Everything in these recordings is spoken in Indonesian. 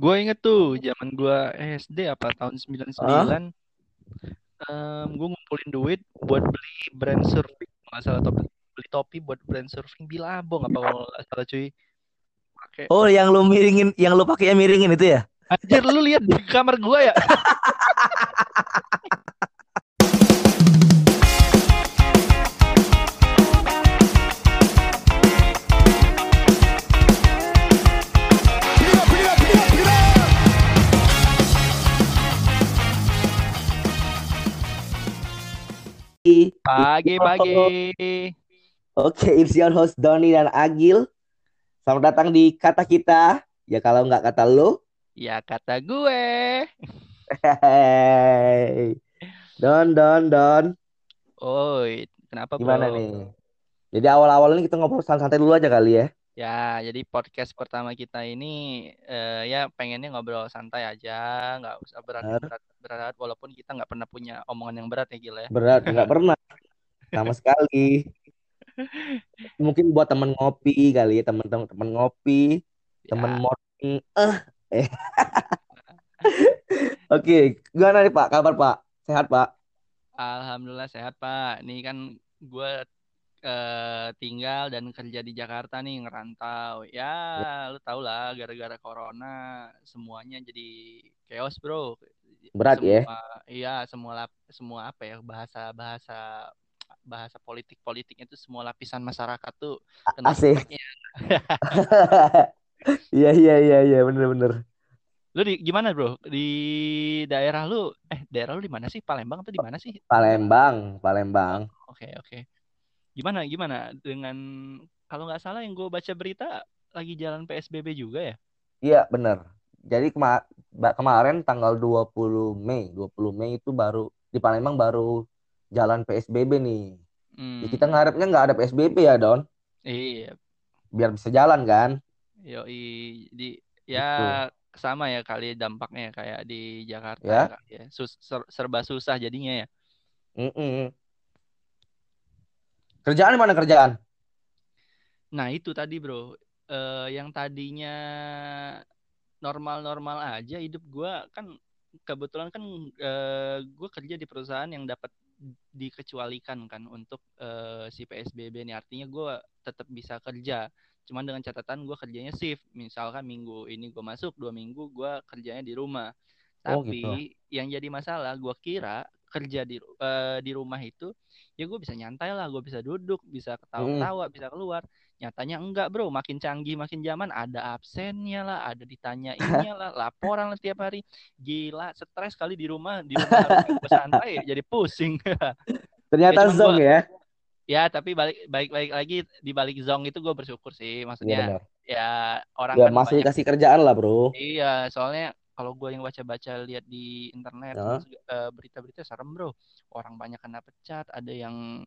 Gue inget tuh zaman gue SD apa tahun 99 Ah, um, gue ngumpulin duit buat beli brand surfing. Nggak salah topi beli topi buat brand surfing Bilabong apa kalau nggak salah cuy. Pakai. Oh yang lu miringin, yang lu pakai miringin itu ya? anjir lu lihat di kamar gue ya pagi pagi Oke, it's your host Doni dan Agil. Selamat datang di kata kita. Ya kalau nggak kata lu. ya kata gue Hehehe. Don, Don, Don. oi kenapa Gimana bro nih? Jadi awal-awal ini kita ngobrol santai dulu aja kali ya. Ya jadi podcast pertama kita ini eh, ya pengennya ngobrol santai aja nggak usah berat Benar. berat walaupun kita nggak pernah punya omongan yang berat ya gila ya Berat, nggak pernah sama sekali. Mungkin buat temen ngopi kali ya, temen-temen temen ngopi, temen ya morning. Eh, eh. Oke, gimana nih Pak? Kabar Pak? Sehat Pak? Alhamdulillah sehat Pak. Ini kan gue eh, tinggal dan kerja di Jakarta nih ngerantau. Ya lu tau lah gara-gara corona semuanya jadi chaos bro. Berat ya? Semua iya semua lap- semua apa ya bahasa bahasa bahasa politik politiknya itu semua lapisan masyarakat tuh kena Asik. Iya iya iya iya bener-bener. Lu di gimana bro? Di daerah lu eh daerah lu di mana sih? Palembang atau di mana sih? Palembang, Palembang. Oke oke. Gimana gimana dengan kalau nggak salah yang gue baca berita lagi jalan PSBB juga ya? Iya bener. Jadi kema kemarin tanggal 20 Mei, 20 Mei itu baru di Palembang baru jalan PSBB nih. Ya, kita Hmm, ngarepnya nggak ada PSBB ya Don, iya, biar bisa jalan kan? yoi, di ya Gitu. sama ya kali dampaknya kayak di Jakarta ya Ya. Sus- ser- serba susah jadinya ya. Mm-mm. Kerjaan mana kerjaan? Nah itu tadi bro, Eh, yang tadinya normal-normal aja hidup gue kan kebetulan kan gue kerja di perusahaan yang dapat dikecualikan kan untuk eh, si PSBB ini artinya gue tetap bisa kerja. Cuman dengan catatan gue kerjanya shift. Misalkan minggu ini gue masuk dua minggu gue kerjanya di rumah. Oh gitu. tapi yang jadi masalah gue kira kerja di eh, di rumah itu ya gue bisa nyantai lah gue bisa duduk bisa Mm-mm. ketawa-ketawa bisa keluar Nyatanya enggak bro, makin canggih makin zaman ada absennya lah, ada ditanyainnya lah, laporan lah tiap hari. Gila, stres kali di rumah, di rumah santai, jadi pusing. ya Ternyata zong gue, ya. ya tapi balik balik balik lagi di balik zong itu gue bersyukur sih, Iya maksudnya benar. ya orang Ya kan masih banyak, dikasih kerjaan lah bro. iya soalnya kalau gue yang baca-baca lihat di internet Ya. eh, berita-berita serem bro, orang banyak kena pecat, ada yang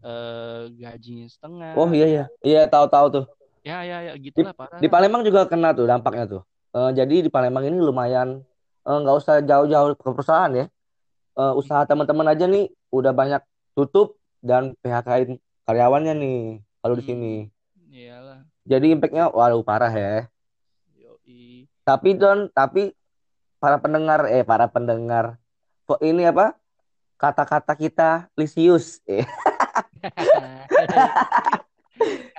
eh, gajinya setengah, Oh iya ya iya. Iya tahu-tahu tuh. ya ya ya Di, gitulah parah di. Palembang juga kena tuh dampaknya tuh. Eh, jadi di Palembang ini lumayan nggak usah jauh-jauh ke perusahaan ya. Eh, usaha teman-teman aja nih udah banyak tutup dan PHK-in karyawannya nih kalau di sini. Hmm, iyalah. Jadi impactnya waduh parah ya. Yoi. Tapi Don, tapi para pendengar eh para pendengar kok ini apa kata-kata kita lisius. Eh,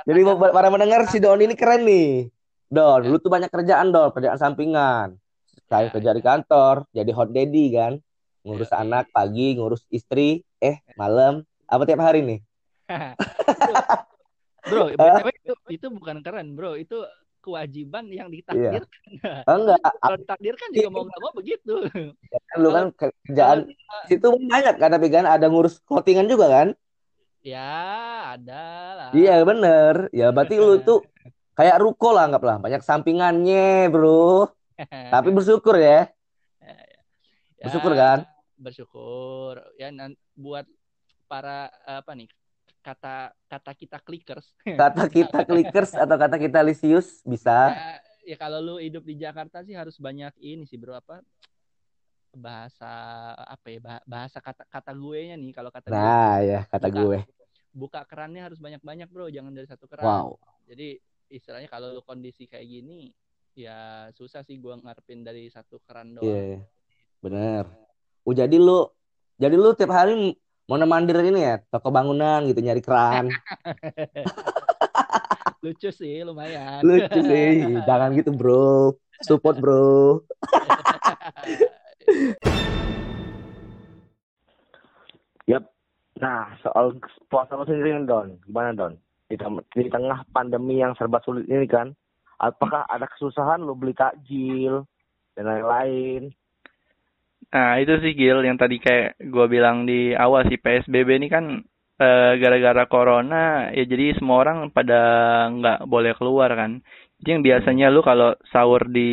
Jadi buat para pendengar si Don ini keren nih. Don, ya, lu tuh banyak kerjaan Don, kerjaan sampingan. Kayak ya, kerja di ya. kantor, jadi hot daddy kan. Ngurus Yoi. anak pagi, ngurus istri, eh malam, apa tiap hari nih? Bro, itu, itu bukan keren, bro. Itu kewajiban yang Iya. ditakdirkan. Enggak, Kalau ditakdirkan juga mau nggak mau begitu. kan lu Kalau kan kalau kerjaan kita, situ banyak kan tapi kan ada ngurus clothingan juga kan? ya ada lah. Iya bener. Ya berarti lu tuh kayak ruko lah anggaplah, banyak sampingannya, Bro. Tapi bersyukur ya. Bersyukur Ya, kan? bersyukur. Ya, buat para apa nih kata kata kita clickers. Kata kita clickers atau kata kita lisius bisa. ya, ya kalau lu hidup di Jakarta sih harus banyak ini sih bro apa bahasa apa ya bah- bahasa kata kata gue nya nih kalau kata gue Nah, ya kata buka gue. buka kerannya harus banyak banyak bro jangan dari satu keran Wow. jadi istilahnya kalau lu kondisi kayak gini ya susah sih gua ngarepin dari satu keran doang. Iya, bener. Oh jadi lu, jadi lu tiap hari mau nemandir ini ya, toko bangunan gitu nyari keran. Lucu sih, lumayan. Lucu sih, jangan gitu bro. Support bro. Yap. Nah, soal puasa lu sendiri Don, gimana Don? Di, di tengah pandemi yang serba sulit ini kan, apakah ada kesusahan lu beli takjil dan lain-lain? Nah, itu sih Gil yang tadi kayak gua bilang di awal sih PSBB ini kan eh, gara-gara corona ya jadi semua orang pada nggak boleh keluar kan. Jadi yang biasanya lu kalau sahur di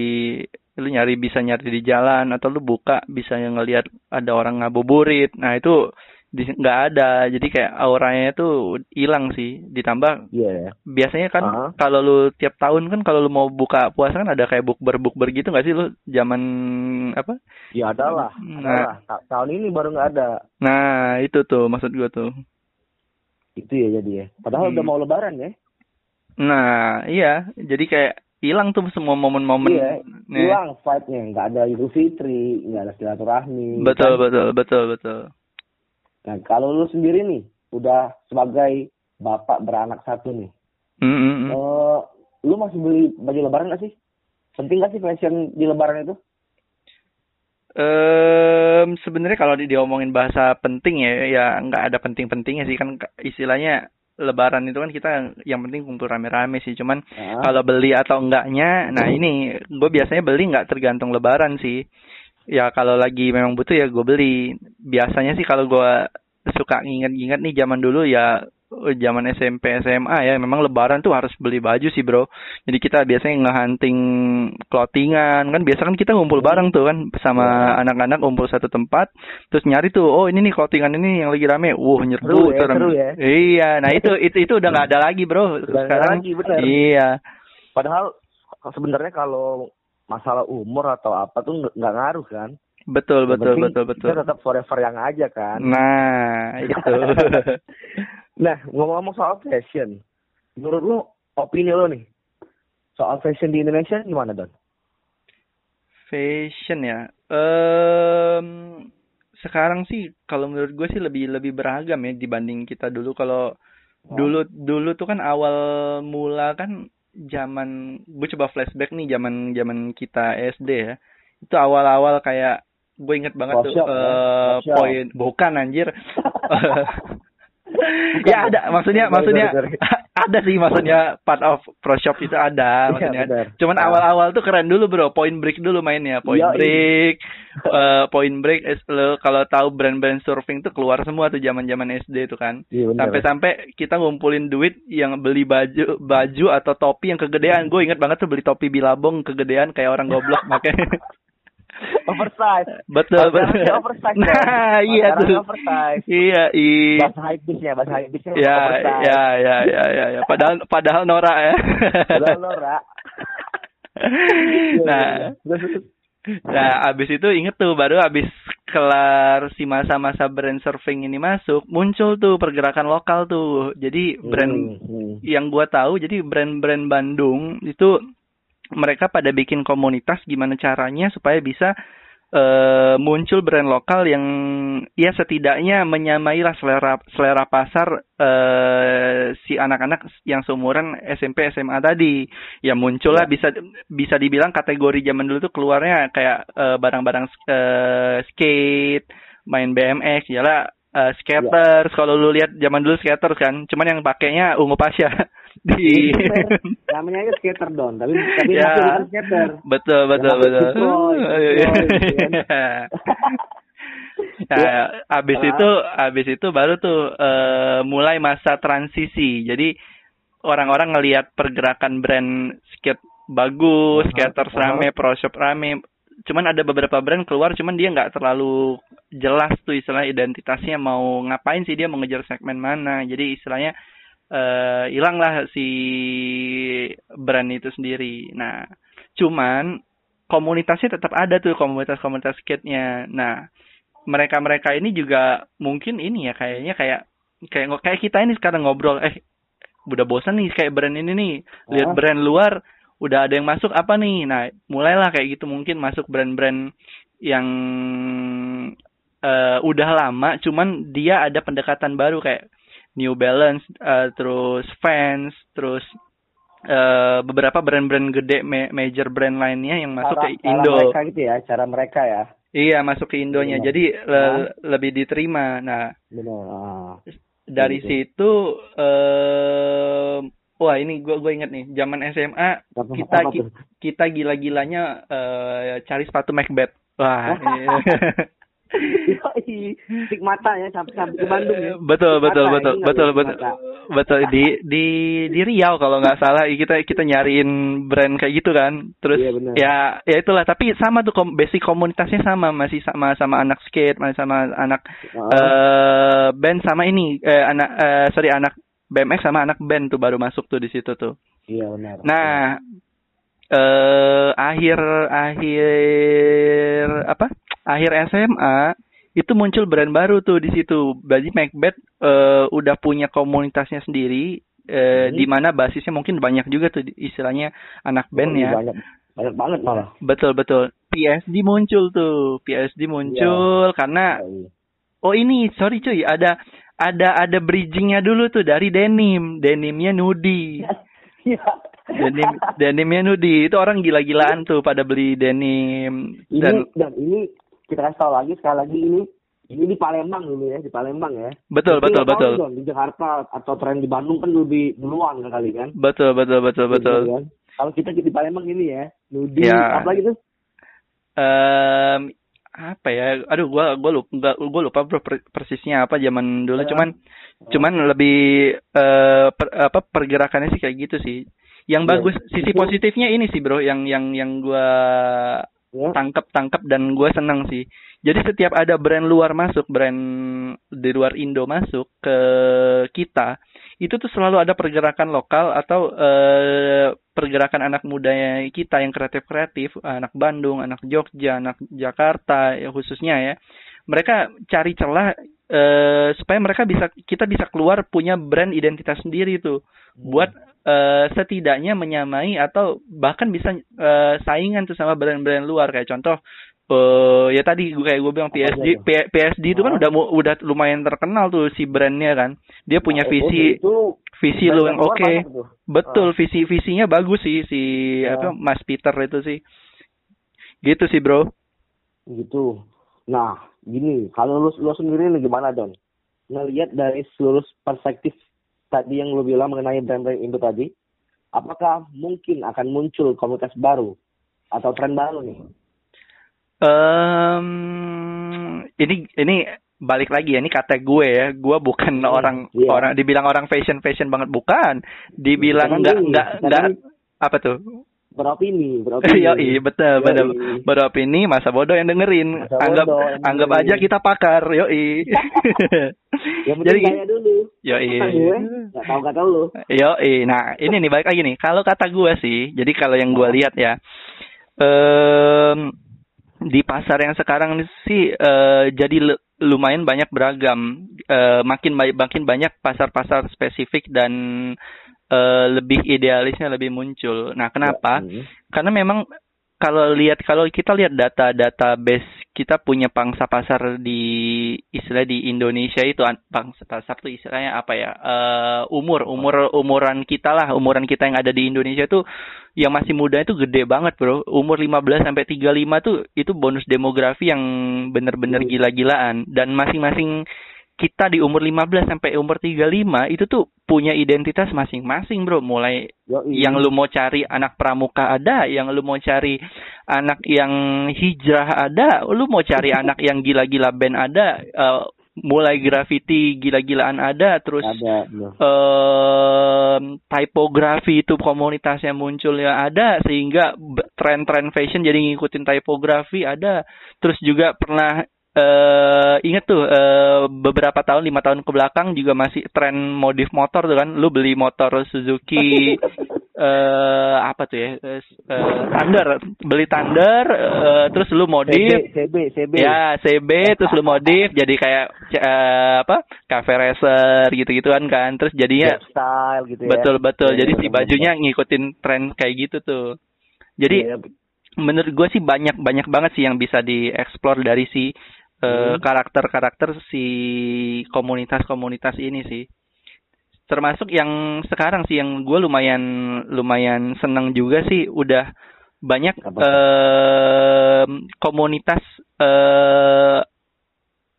lu nyari bisa nyari di jalan atau lu buka bisa ngelihat ada orang ngabuburit. Nah, itu nggak ada. Jadi kayak auranya tuh hilang sih. Ditambah ya. biasanya kan Aha. kalau lu tiap tahun kan kalau lu mau buka puasa kan ada kayak bukber-bukber gitu nggak sih lu zaman apa? Ya ada lah, Nah. tahun ini baru nggak ada. Nah, itu tuh maksud gua tuh. Itu ya jadi ya. Padahal Hmm. udah mau lebaran ya. Nah, iya, jadi kayak hilang tuh semua momen-momen. Iya, hilang fight-nya. Nggak ada Idul Fitri, nggak ada silaturahmi. Betul, kan? betul, betul, betul. Nah, kalau lu sendiri nih, udah sebagai bapak beranak satu nih, Mm, mm, mm. eh, lu masih beli baju lebaran nggak sih? Penting nggak sih fashion di lebaran itu? Em, sebenarnya kalau di- diomongin bahasa penting ya, ya nggak ada penting-pentingnya sih kan istilahnya Lebaran itu kan kita yang penting kumpul rame-rame sih. Cuman Nah, kalau beli atau enggaknya, nah ini gue biasanya beli nggak tergantung Lebaran sih. Ya kalau lagi memang butuh ya gue beli. Biasanya sih kalau gue suka nginget-nginget nih zaman dulu ya zaman SMP SMA ya memang Lebaran tuh harus beli baju sih bro. Jadi kita biasanya ngehunting clothingan kan biasa kan kita ngumpul bareng tuh kan sama anak-anak ngumpul satu tempat terus nyari tuh oh ini nih clothingan ini yang lagi rame. Wah nyerbu ya, seru ya. Iya, nah itu itu itu udah nggak ada lagi bro. Sekarang lagi, bener. Iya. Padahal sebenarnya kalau masalah umur atau apa tuh nggak ngaruh kan? Betul, betul, betul, betul. Kita tetap forever yang aja kan. Nah, itu. Nah, ngomong-ngomong soal fashion, menurut lu opini lu nih soal fashion di Indonesia gimana Don? Fashion ya. Em sekarang sih kalau menurut gue sih lebih lebih beragam ya dibanding kita dulu. Kalau dulu dulu tuh kan awal mula kan zaman gue coba flashback nih zaman zaman kita SD ya. Itu awal-awal kayak gue inget banget tuh Workshop, ya? eh, Workshop. poin bukan anjir. ya ada. Maksudnya Sorry, maksudnya sorry, ada sih maksudnya part of pro shop itu ada Iya, maksudnya. benar. cuman Ah. awal-awal tuh keren dulu bro. Point break dulu mainnya. Point Yoi. break eh, point break es- lo kalau tahu brand-brand surfing tuh keluar semua tuh zaman-zaman SD itu kan. Iya sampai-sampai kita ngumpulin duit yang beli baju baju atau topi yang kegedean. Gue inget banget tuh beli topi bilabong kegedean kayak orang goblok makanya oversize. betul betul oversize. Nah iya tuh oversize. iya iya Bahasa hypebeastnya, bahasa hypebeastnya ya oversize. ya ya ya ya ya padahal padahal Nora ya Padahal Nora. Nah. Nah, abis itu inget tuh baru abis kelar si masa-masa brand surfing ini masuk, muncul tuh pergerakan lokal tuh. Jadi brand Hmm, hmm. yang gua tahu, jadi brand-brand Bandung itu mereka pada bikin komunitas gimana caranya supaya bisa eh, muncul brand lokal yang ya setidaknya menyamai lah selera selera pasar eh, si anak-anak yang seumuran SMP SMA tadi. Ya muncullah bisa bisa dibilang kategori zaman dulu tuh keluarnya kayak eh, barang-barang eh, skate main BMX ya skaters. Kalau lu lihat zaman dulu skaters kan cuman yang pakainya ungu pasya di Iya, Namanya aja skater Don, tapi tapi Ya. masih skater. betul betul Yang betul. deploy, deploy, nah abis Ah. itu abis itu baru tuh eh, mulai masa transisi. Jadi orang-orang ngelihat pergerakan brand skate bagus Ah, skaters ah. rame pro shop rame. Cuman ada beberapa brand keluar cuman dia nggak terlalu jelas tuh istilah identitasnya mau ngapain sih dia mau ngejar segmen mana. Jadi istilahnya eh hilanglah si brand itu sendiri. Nah cuman komunitasnya tetap ada tuh komunitas-komunitas skate-nya. Nah mereka-mereka ini juga mungkin ini ya kayaknya kayak kayak kayak kita ini sekarang ngobrol eh udah bosan nih kayak brand ini nih. Lihat Ah. brand luar udah ada yang masuk apa nih? Nah mulailah kayak gitu mungkin masuk brand-brand yang uh, udah lama cuman dia ada pendekatan baru kayak New Balance uh, terus Vans terus uh, beberapa brand-brand gede ma major brand lainnya yang masuk cara, ke Indo cara mereka gitu ya cara mereka ya iya masuk ke Indonya Benar. jadi le Nah. lebih diterima nah benar ah. dari Gitu. situ eh wah ini gue gue inget nih zaman SMA kita ki- kita gila-gilanya eh cari sepatu Macbeth wah iya. Yoi, stigmata ya sampai sampai ke Bandung ya. betul betul betul betul betul. betul di di di Riau kalau nggak salah kita kita nyariin brand kayak gitu kan. Terus Iya, ya ya itulah. Tapi sama tuh kom basic komunitasnya sama masih sama sama anak skate masih sama anak Ah, eh band sama ini eh, anak eh, sorry anak BMX sama anak band tuh baru masuk tuh di situ tuh. Iya benar. Nah, eh akhir akhir apa? Akhir SMA itu muncul brand baru tuh di situ. Berarti Macbeth eh, udah punya komunitasnya sendiri eh, Hmm. di mana basisnya mungkin banyak juga tuh istilahnya anak band Yoi, ya. Banyak banyak banget malah. Betul betul. PSD muncul tuh. PSD muncul karena Yoi. oh ini sorry cuy ada ada ada bridgingnya dulu tuh dari denim. Denimnya nudi. Iya. denim denimnya nudi itu orang gila-gilaan tuh pada beli denim Ini dan dan ini kita kasih tahu lagi sekali lagi ini ini di Palembang ini ya di Palembang ya. betul Mungkin betul betul dong, di Jakarta atau tren di Bandung kan lebih duluan kali kan. betul betul betul betul Gitu kan. Kalau kita di Palembang ini ya, Nudi Ya. apa lagi tuh? Em, apa ya aduh gua gua lupa gua, gua lupa bro per- persisnya apa zaman dulu Ya. cuman cuman lebih eh, per- apa pergerakannya sih kayak gitu sih yang Ya, bagus sisi positifnya ini sih bro yang yang yang gua Ya. tangkap tangkap dan gue senang sih. Jadi setiap ada brand luar masuk, brand di luar Indo masuk ke kita, itu tuh selalu ada pergerakan lokal atau eh, pergerakan anak mudanya kita yang kreatif-kreatif, anak Bandung, anak Jogja, anak Jakarta ya khususnya ya. Mereka cari celah eh, supaya mereka bisa kita bisa keluar punya brand identitas sendiri tuh buat eh, setidaknya menyamai atau bahkan bisa eh, saingan tuh sama brand-brand luar kayak contoh eh ya tadi gue kayak gue bilang tuh? P- PSD itu kan Oh. udah udah lumayan terkenal tuh si brandnya kan dia punya Nah, visi itu visi lu yang oke tuh. betul visi visinya bagus sih si Ya. apa Mas Peter itu sih gitu sih bro gitu. Nah, gini, kalau lu, lu sendiri nih gimana Don? Ngelihat dari seluruh perspektif tadi yang lu bilang mengenai brand-brand Indo tadi, apakah mungkin akan muncul komunitas baru atau tren baru nih? Em, ini ini balik lagi ya ini kata gue ya gue bukan Hmm, orang iya. orang dibilang orang fashion fashion banget bukan dibilang nggak nggak nggak apa tuh Beropini, beropini. Yoi, betul, betul. Yoi. Beropini masa bodoh yang dengerin. Masa anggap bodoh yang anggap dengerin. aja kita pakar. Yang penting Jadi- gaya dulu. Kata gue, nggak tahu kata lu. Yoi. Nah, ini nih balik lagi nih. Kalau kata gue sih, jadi kalau yang gue lihat ya, em, di pasar yang sekarang sih eh, jadi lu- lumayan banyak beragam. Eh, makin ba- makin banyak pasar-pasar spesifik dan eh, lebih idealisnya lebih muncul. Nah, kenapa? Hmm. karena memang kalau lihat kalau kita lihat data-data base kita punya pangsa pasar di istilah di Indonesia itu an- pangsa pasar tuh istilahnya apa ya Eh, umur umur umuran kita lah umuran kita yang ada di Indonesia itu yang masih muda itu gede banget bro umur 15 sampai 35 tuh itu bonus demografi yang bener-bener Hmm. gila-gilaan dan masing-masing kita di umur 15 sampai umur 35 itu tuh punya identitas masing-masing bro mulai yang lu mau cari anak pramuka ada, yang lu mau cari anak yang hijrah ada, lu mau cari anak yang gila-gila band ada, eh, mulai graffiti gila-gilaan ada, terus ada. bener. em, typografi itu komunitasnya muncul ya ada sehingga tren-tren fashion jadi ngikutin typografi ada terus juga pernah eh inget tuh eh, beberapa tahun lima tahun ke belakang juga masih tren modif motor tuh kan. Lu beli motor Suzuki uh, apa tuh ya uh, thunder. Beli thunder uh, terus lu modif. CB CB ya CB terus lu modif. Jadi kayak uh, apa cafe racer gitu gituan kan. Terus jadinya style gitu ya. Betul betul. Ya, jadi ya, si bajunya betul. ngikutin tren kayak gitu tuh. Jadi ya, menurut gue sih banyak banyak banget sih yang bisa dieksplor dari si karakter-karakter uh, hmm. si komunitas-komunitas ini sih termasuk yang sekarang sih yang gue lumayan lumayan seneng juga sih udah banyak uh, komunitas uh,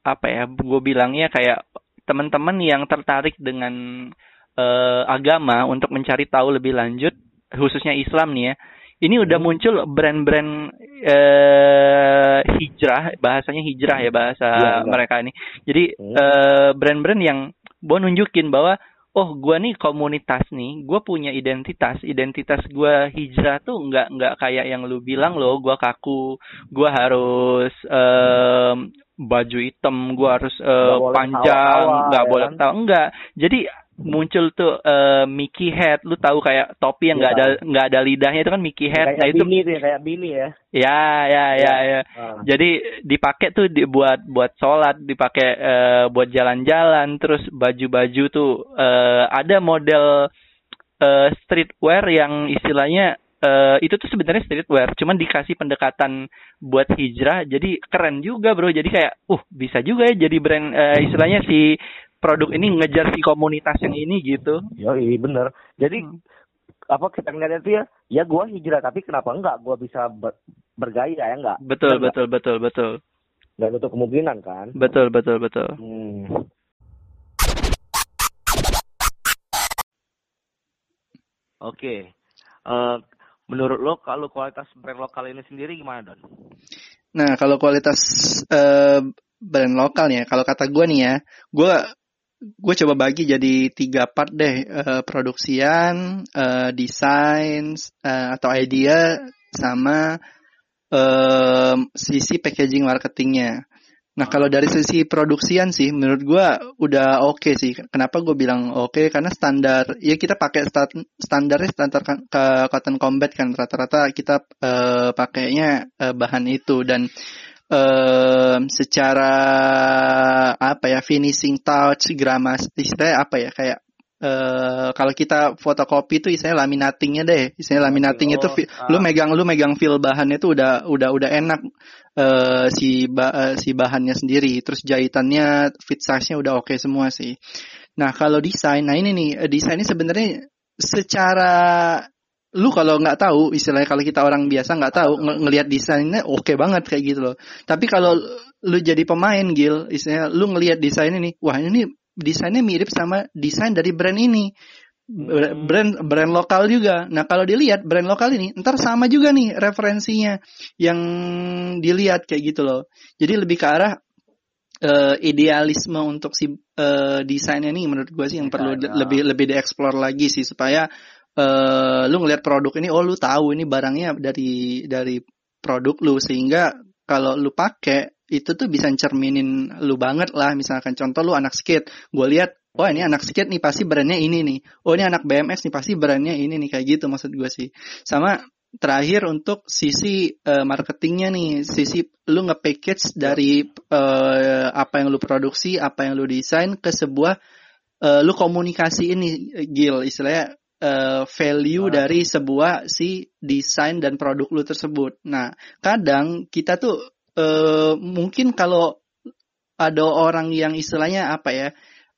apa ya gue bilangnya kayak teman-teman yang tertarik dengan uh, agama untuk mencari tahu lebih lanjut khususnya Islam nih ya ini udah hmm. muncul brand-brand hijrah bahasanya hijrah ya bahasa ya, mereka ini. Jadi uh, brand-brand yang mau nunjukin bahwa oh gue nih komunitas nih gue punya identitas identitas gue hijrah tuh nggak nggak kayak yang lu bilang loh gue kaku gue harus um, baju hitam gue harus uh, panjang nggak boleh ya kan? tahu enggak jadi muncul tuh uh, Mickey Head, lu tahu kayak topi yang nggak ya, ada nggak ada lidahnya itu kan Mickey Head. Kayak nah itu Bini tuh, kayak Bini ya. Ya, ya, ya, ya. ya. Uh. Jadi dipakai tuh dibuat buat sholat, dipakai uh, buat jalan-jalan, terus baju-baju tuh uh, ada model uh, streetwear yang istilahnya Uh, itu tuh sebenarnya streetwear, cuman dikasih pendekatan buat hijrah, jadi keren juga bro. Jadi kayak, uh bisa juga ya jadi brand uh, istilahnya si produk ini ngejar si komunitas yang ini gitu. Yo, iya bener. Jadi hmm. apa kita ngeliat itu ya, ya gua hijrah tapi kenapa enggak gua bisa ber, bergaya ya enggak? Betul, ya, betul, betul, betul. Dan untuk kemungkinan kan? Betul, betul, betul. Hmm. Oke. Okay. Uh, eh, menurut lo kalau kualitas brand lokal ini sendiri gimana Don? Nah kalau kualitas uh, brand lokal ya, kalau kata gue nih ya, gue gue coba bagi jadi tiga part deh uh, produksian uh, desain uh, atau idea sama uh, sisi packaging marketingnya. Nah kalau dari sisi produksian sih menurut gue udah oke okay sih. Kenapa gue bilang oke? Okay? karena standar ya kita pakai stand, standarnya standar ke cotton combat kan. Rata-rata kita uh, pakainya uh, bahan itu. Dan um, secara apa ya finishing touch gramas istilahnya apa ya kayak Uh, kalau kita fotokopi itu istilahnya laminatingnya deh, istilahnya laminating oh, itu ah. lu megang lu megang feel bahannya itu udah udah udah enak uh, si ba, uh, si bahannya sendiri, terus jahitannya fit size-nya udah oke okay semua sih. Nah kalau desain, nah ini nih desain ini sebenarnya secara lu kalau nggak tahu istilahnya kalau kita orang biasa nggak tahu ng ngelihat desainnya oke okay banget kayak gitu loh tapi kalau lu jadi pemain Gil istilahnya lu ngelihat desain ini wah ini desainnya mirip sama desain dari brand ini hmm. brand brand lokal juga nah kalau dilihat brand lokal ini ntar sama juga nih referensinya yang dilihat kayak gitu loh jadi lebih ke arah uh, idealisme untuk si uh, desainnya nih menurut gue sih yang perlu ya. lebih lebih dieksplor lagi sih supaya uh, lu ngelihat produk ini oh lu tahu ini barangnya dari dari produk lu. Sehingga kalau lu pakai itu tuh bisa cerminin lu banget lah. Misalkan contoh lu anak skate. Gue lihat oh ini anak skate nih pasti brandnya ini nih. Oh ini anak BMX nih pasti brandnya ini nih. Kayak gitu maksud gue sih. Sama terakhir untuk sisi uh, marketingnya nih. Sisi lu nge-package dari uh, apa yang lu produksi apa yang lu desain ke sebuah uh, lu komunikasi ini Gil. Istilahnya uh, value dari sebuah si desain dan produk lu tersebut. Nah, kadang kita tuh uh, mungkin kalau ada orang yang istilahnya apa ya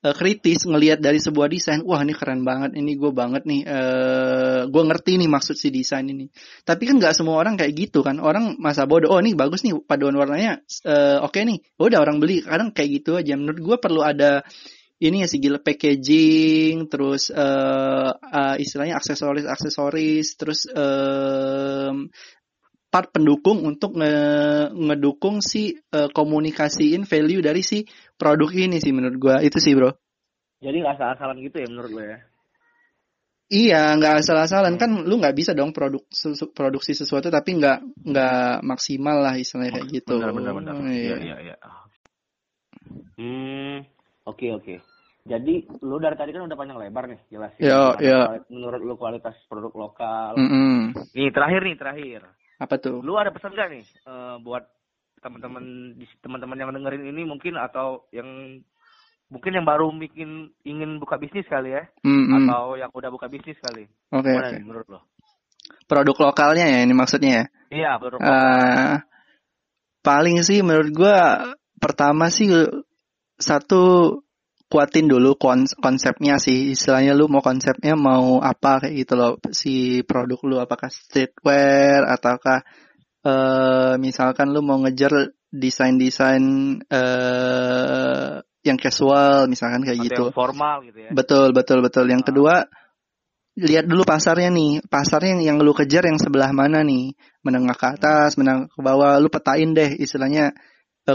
uh, kritis ngelihat dari sebuah desain, wah ini keren banget, ini gue banget nih, uh, gue ngerti nih maksud si desain ini. Tapi kan nggak semua orang kayak gitu kan, orang masa bodoh, oh ini bagus nih paduan warnanya, uh, oke okay nih, udah orang beli. Kadang kayak gitu aja. Menurut gue perlu ada ini ya gila packaging, terus uh, uh, istilahnya aksesoris aksesoris, terus uh, part pendukung untuk nge ngedukung si uh, komunikasiin value dari si produk ini sih menurut gua itu sih bro. Jadi nggak asal-asalan gitu ya menurut lo ya? Iya, nggak asal-asalan kan lu nggak bisa dong produk produksi sesuatu tapi nggak nggak maksimal lah istilahnya kayak gitu. Benar benar benar. Iya iya iya. Hmm, oke okay, oke. Okay. Jadi lu dari tadi kan udah panjang lebar nih jelasin. Yo, yo. Menurut lu kualitas produk lokal. Mm-mm. Nih terakhir nih terakhir. Apa tuh? Lu ada pesan gak nih eh, buat teman-teman di teman-teman yang dengerin ini mungkin atau yang mungkin yang baru bikin ingin buka bisnis kali ya Mm-mm. atau yang udah buka bisnis kali. Oke. Oke. nih menurut lo? Produk lokalnya ya ini maksudnya ya. Iya, produk lokal. Eh, paling sih menurut gua pertama sih satu kuatin dulu kons- konsepnya sih istilahnya lu mau konsepnya mau apa kayak gitu loh si produk lu apakah streetwear ataukah eh misalkan lu mau ngejar desain-desain eh yang casual misalkan kayak Atau gitu yang formal gitu ya. Betul, betul, betul. Yang Ah. kedua, lihat dulu pasarnya nih. Pasarnya yang, yang lu kejar yang sebelah mana nih? Menengah ke atas, menengah ke bawah. Lu petain deh istilahnya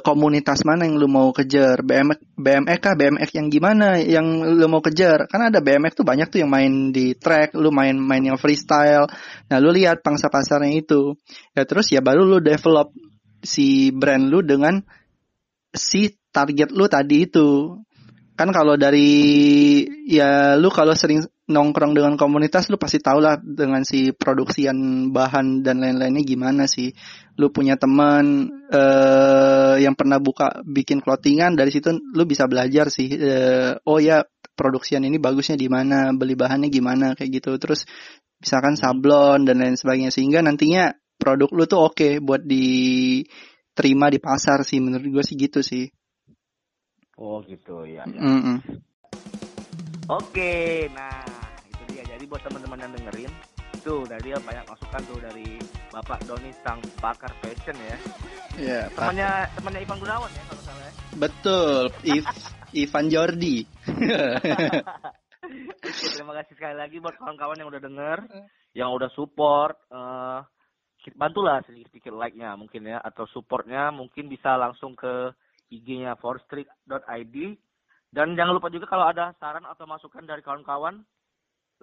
komunitas mana yang lu mau kejar. BMX, BMX kah? BMX yang gimana yang lu mau kejar? Karena ada BMX tuh banyak tuh yang main di track, lu main main yang freestyle. Nah, lu lihat pangsa pasarnya itu. Ya terus ya baru lu develop si brand lu dengan si target lu tadi itu kan kalau dari ya lu kalau sering nongkrong dengan komunitas lu pasti tau lah dengan si produksian bahan dan lain-lainnya gimana sih lu punya teman eh yang pernah buka bikin clothingan dari situ lu bisa belajar sih eh, oh ya produksian ini bagusnya di mana beli bahannya gimana kayak gitu terus misalkan sablon dan lain sebagainya sehingga nantinya produk lu tuh oke buat diterima di pasar sih menurut gue sih gitu sih Oh gitu ya. ya. Mm-mm. Oke, nah itu dia. Jadi buat teman-teman yang dengerin, dari dia banyak masukan tuh dari Bapak Doni sang pakar fashion ya. Ya, Pak. Temannya temannya Ivan Gunawan ya kalau salah ya. Betul, If, Ivan Jordi. Oke, terima kasih sekali lagi buat kawan-kawan yang udah denger, yang udah support. eh bantulah sedikit-sedikit like-nya mungkin ya, atau supportnya mungkin bisa langsung ke IG-nya forstreet.id. Dan jangan lupa juga kalau ada saran atau masukan dari kawan-kawan,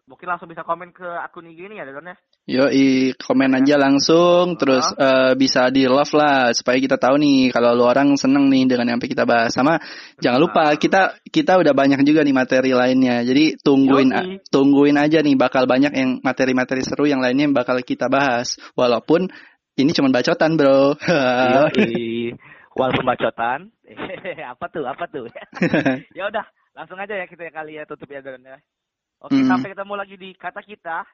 mungkin langsung bisa komen ke akun IG ini ya, Don ya. Yoi, komen aja langsung, terus eh, bisa di love lah supaya kita tahu nih kalau lu orang seneng nih dengan yang kita bahas. Sama jangan lupa kita kita udah banyak juga nih materi lainnya. Jadi tungguin Yoi. tungguin aja nih bakal banyak yang materi-materi seru yang lainnya yang bakal kita bahas. Walaupun ini cuma bacotan, Bro. Yoi. Walaupun bacotan. apa tuh? Apa tuh? ya udah, langsung aja ya kita kali ya tutup ya Don ya. Oke, Hmm. sampai ketemu lagi di kata kita.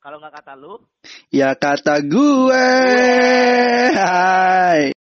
Kalau nggak kata lu, ya kata gue. Hai.